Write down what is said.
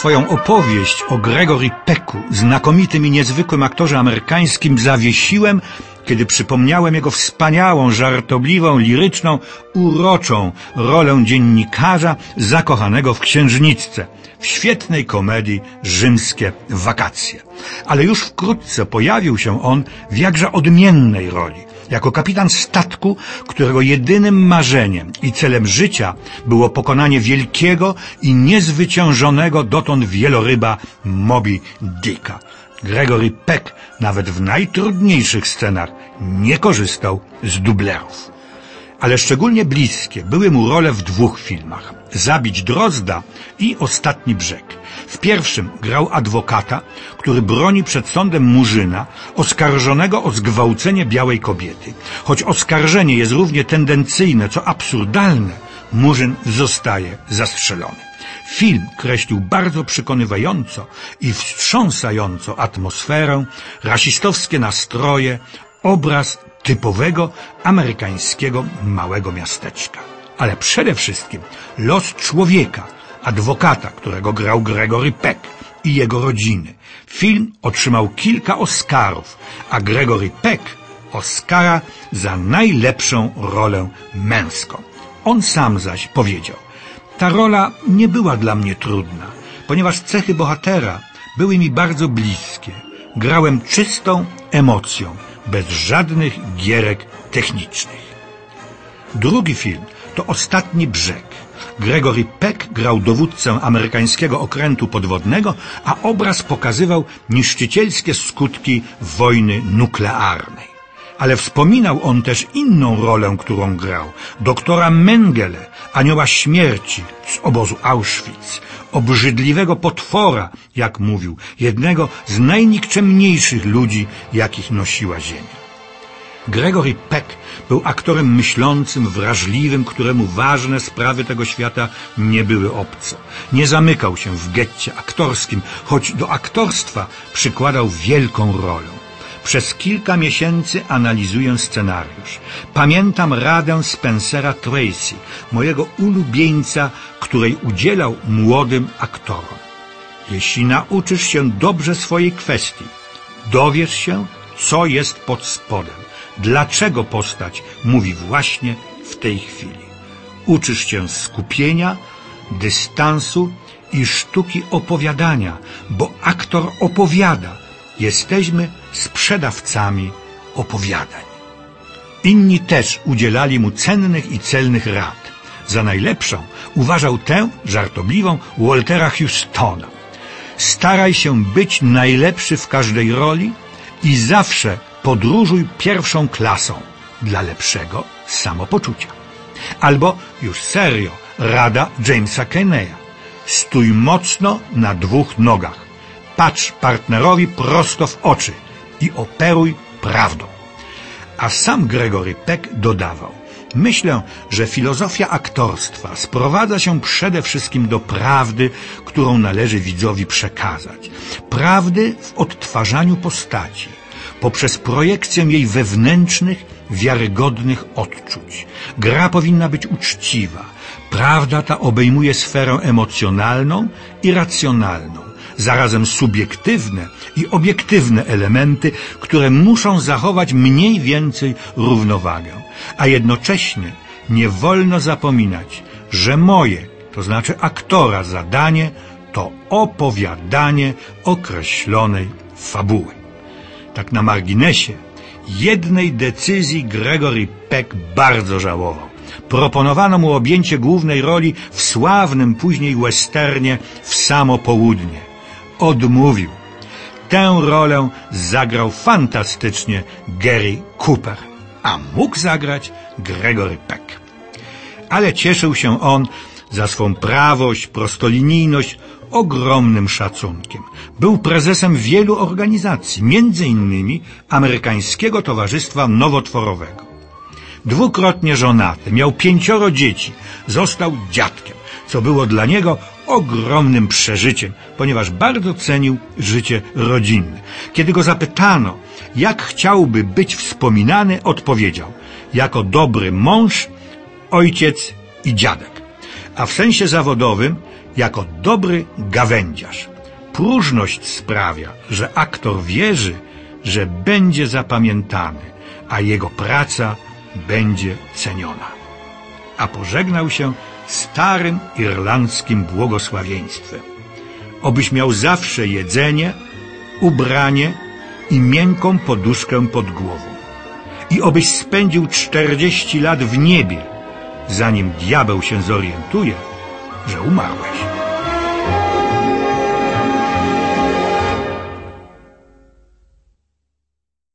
Swoją opowieść o Gregory Pecku, znakomitym i niezwykłym aktorze amerykańskim, zawiesiłem, kiedy przypomniałem jego wspaniałą, żartobliwą, liryczną, uroczą rolę dziennikarza zakochanego w księżniczce w świetnej komedii Rzymskie wakacje. Ale już wkrótce pojawił się on w jakże odmiennej roli jako kapitan statku, którego jedynym marzeniem i celem życia było pokonanie wielkiego i niezwyciężonego dotąd wieloryba Moby Dicka. Gregory Peck nawet w najtrudniejszych scenach nie korzystał z dublerów. Ale szczególnie bliskie były mu role w dwóch filmach. Zabić Drozda i Ostatni Brzeg. W pierwszym grał adwokata, który broni przed sądem Murzyna, oskarżonego o zgwałcenie białej kobiety. Choć oskarżenie jest równie tendencyjne, co absurdalne, Murzyn zostaje zastrzelony. Film kreślił bardzo przekonywająco i wstrząsająco atmosferę, rasistowskie nastroje, obraz typowego amerykańskiego małego miasteczka. Ale przede wszystkim los człowieka, adwokata, którego grał Gregory Peck i jego rodziny. Film otrzymał kilka Oscarów, a Gregory Peck Oscara za najlepszą rolę męską. On sam zaś powiedział, ta rola nie była dla mnie trudna, ponieważ cechy bohatera były mi bardzo bliskie. Grałem czystą emocją, bez żadnych gierek technicznych. Drugi film to Ostatni Brzeg. Gregory Peck grał dowódcę amerykańskiego okrętu podwodnego, a obraz pokazywał niszczycielskie skutki wojny nuklearnej. Ale wspominał on też inną rolę, którą grał. Doktora Mengele, anioła śmierci z obozu Auschwitz. Obrzydliwego potwora, jak mówił, jednego z najnikczemniejszych ludzi, jakich nosiła ziemia. Gregory Peck był aktorem myślącym, wrażliwym, któremu ważne sprawy tego świata nie były obce. Nie zamykał się w getcie aktorskim, choć do aktorstwa przykładał wielką rolę. Przez kilka miesięcy analizuję scenariusz. Pamiętam radę Spencera Tracy, mojego ulubieńca, której udzielał młodym aktorom. Jeśli nauczysz się dobrze swojej kwestii, dowiesz się, co jest pod spodem dlaczego postać mówi właśnie w tej chwili. Uczysz się skupienia, dystansu i sztuki opowiadania, bo aktor opowiada. Jesteśmy sprzedawcami opowiadań. Inni też udzielali mu cennych i celnych rad. Za najlepszą uważał tę żartobliwą Waltera Houstona. Staraj się być najlepszy w każdej roli i zawsze podróżuj pierwszą klasą dla lepszego samopoczucia. Albo już serio, rada Jamesa Kenneya. Stój mocno na dwóch nogach. Patrz partnerowi prosto w oczy i operuj prawdą. A sam Gregory Peck dodawał, Myślę, że filozofia aktorstwa sprowadza się przede wszystkim do prawdy, którą należy widzowi przekazać. Prawdy w odtwarzaniu postaci, poprzez projekcję jej wewnętrznych, wiarygodnych odczuć. Gra powinna być uczciwa. Prawda ta obejmuje sferę emocjonalną i racjonalną, zarazem subiektywne i obiektywne elementy, które muszą zachować mniej więcej równowagę. A jednocześnie nie wolno zapominać, że moje, to znaczy aktora, zadanie to opowiadanie określonej fabuły. Tak na marginesie, jednej decyzji Gregory Peck bardzo żałował. Proponowano mu objęcie głównej roli w sławnym później westernie w samo południe. Odmówił. Tę rolę zagrał fantastycznie Gary Cooper, a mógł zagrać Gregory Peck. Ale cieszył się on za swą prawość, prostolinijność, ogromnym szacunkiem. Był prezesem wielu organizacji, innymi Amerykańskiego Towarzystwa Nowotworowego. Dwukrotnie żonaty, miał pięcioro dzieci, został dziadkiem, co było dla niego ogromnym przeżyciem, ponieważ bardzo cenił życie rodzinne. Kiedy go zapytano, jak chciałby być wspominany, odpowiedział, jako dobry mąż, ojciec i dziadek a w sensie zawodowym jako dobry gawędziarz. Próżność sprawia, że aktor wierzy, że będzie zapamiętany, a jego praca będzie ceniona. A pożegnał się starym irlandzkim błogosławieństwem. Obyś miał zawsze jedzenie, ubranie i miękką poduszkę pod głową. I obyś spędził czterdzieści lat w niebie, zanim diabeł się zorientuje, że umarłeś.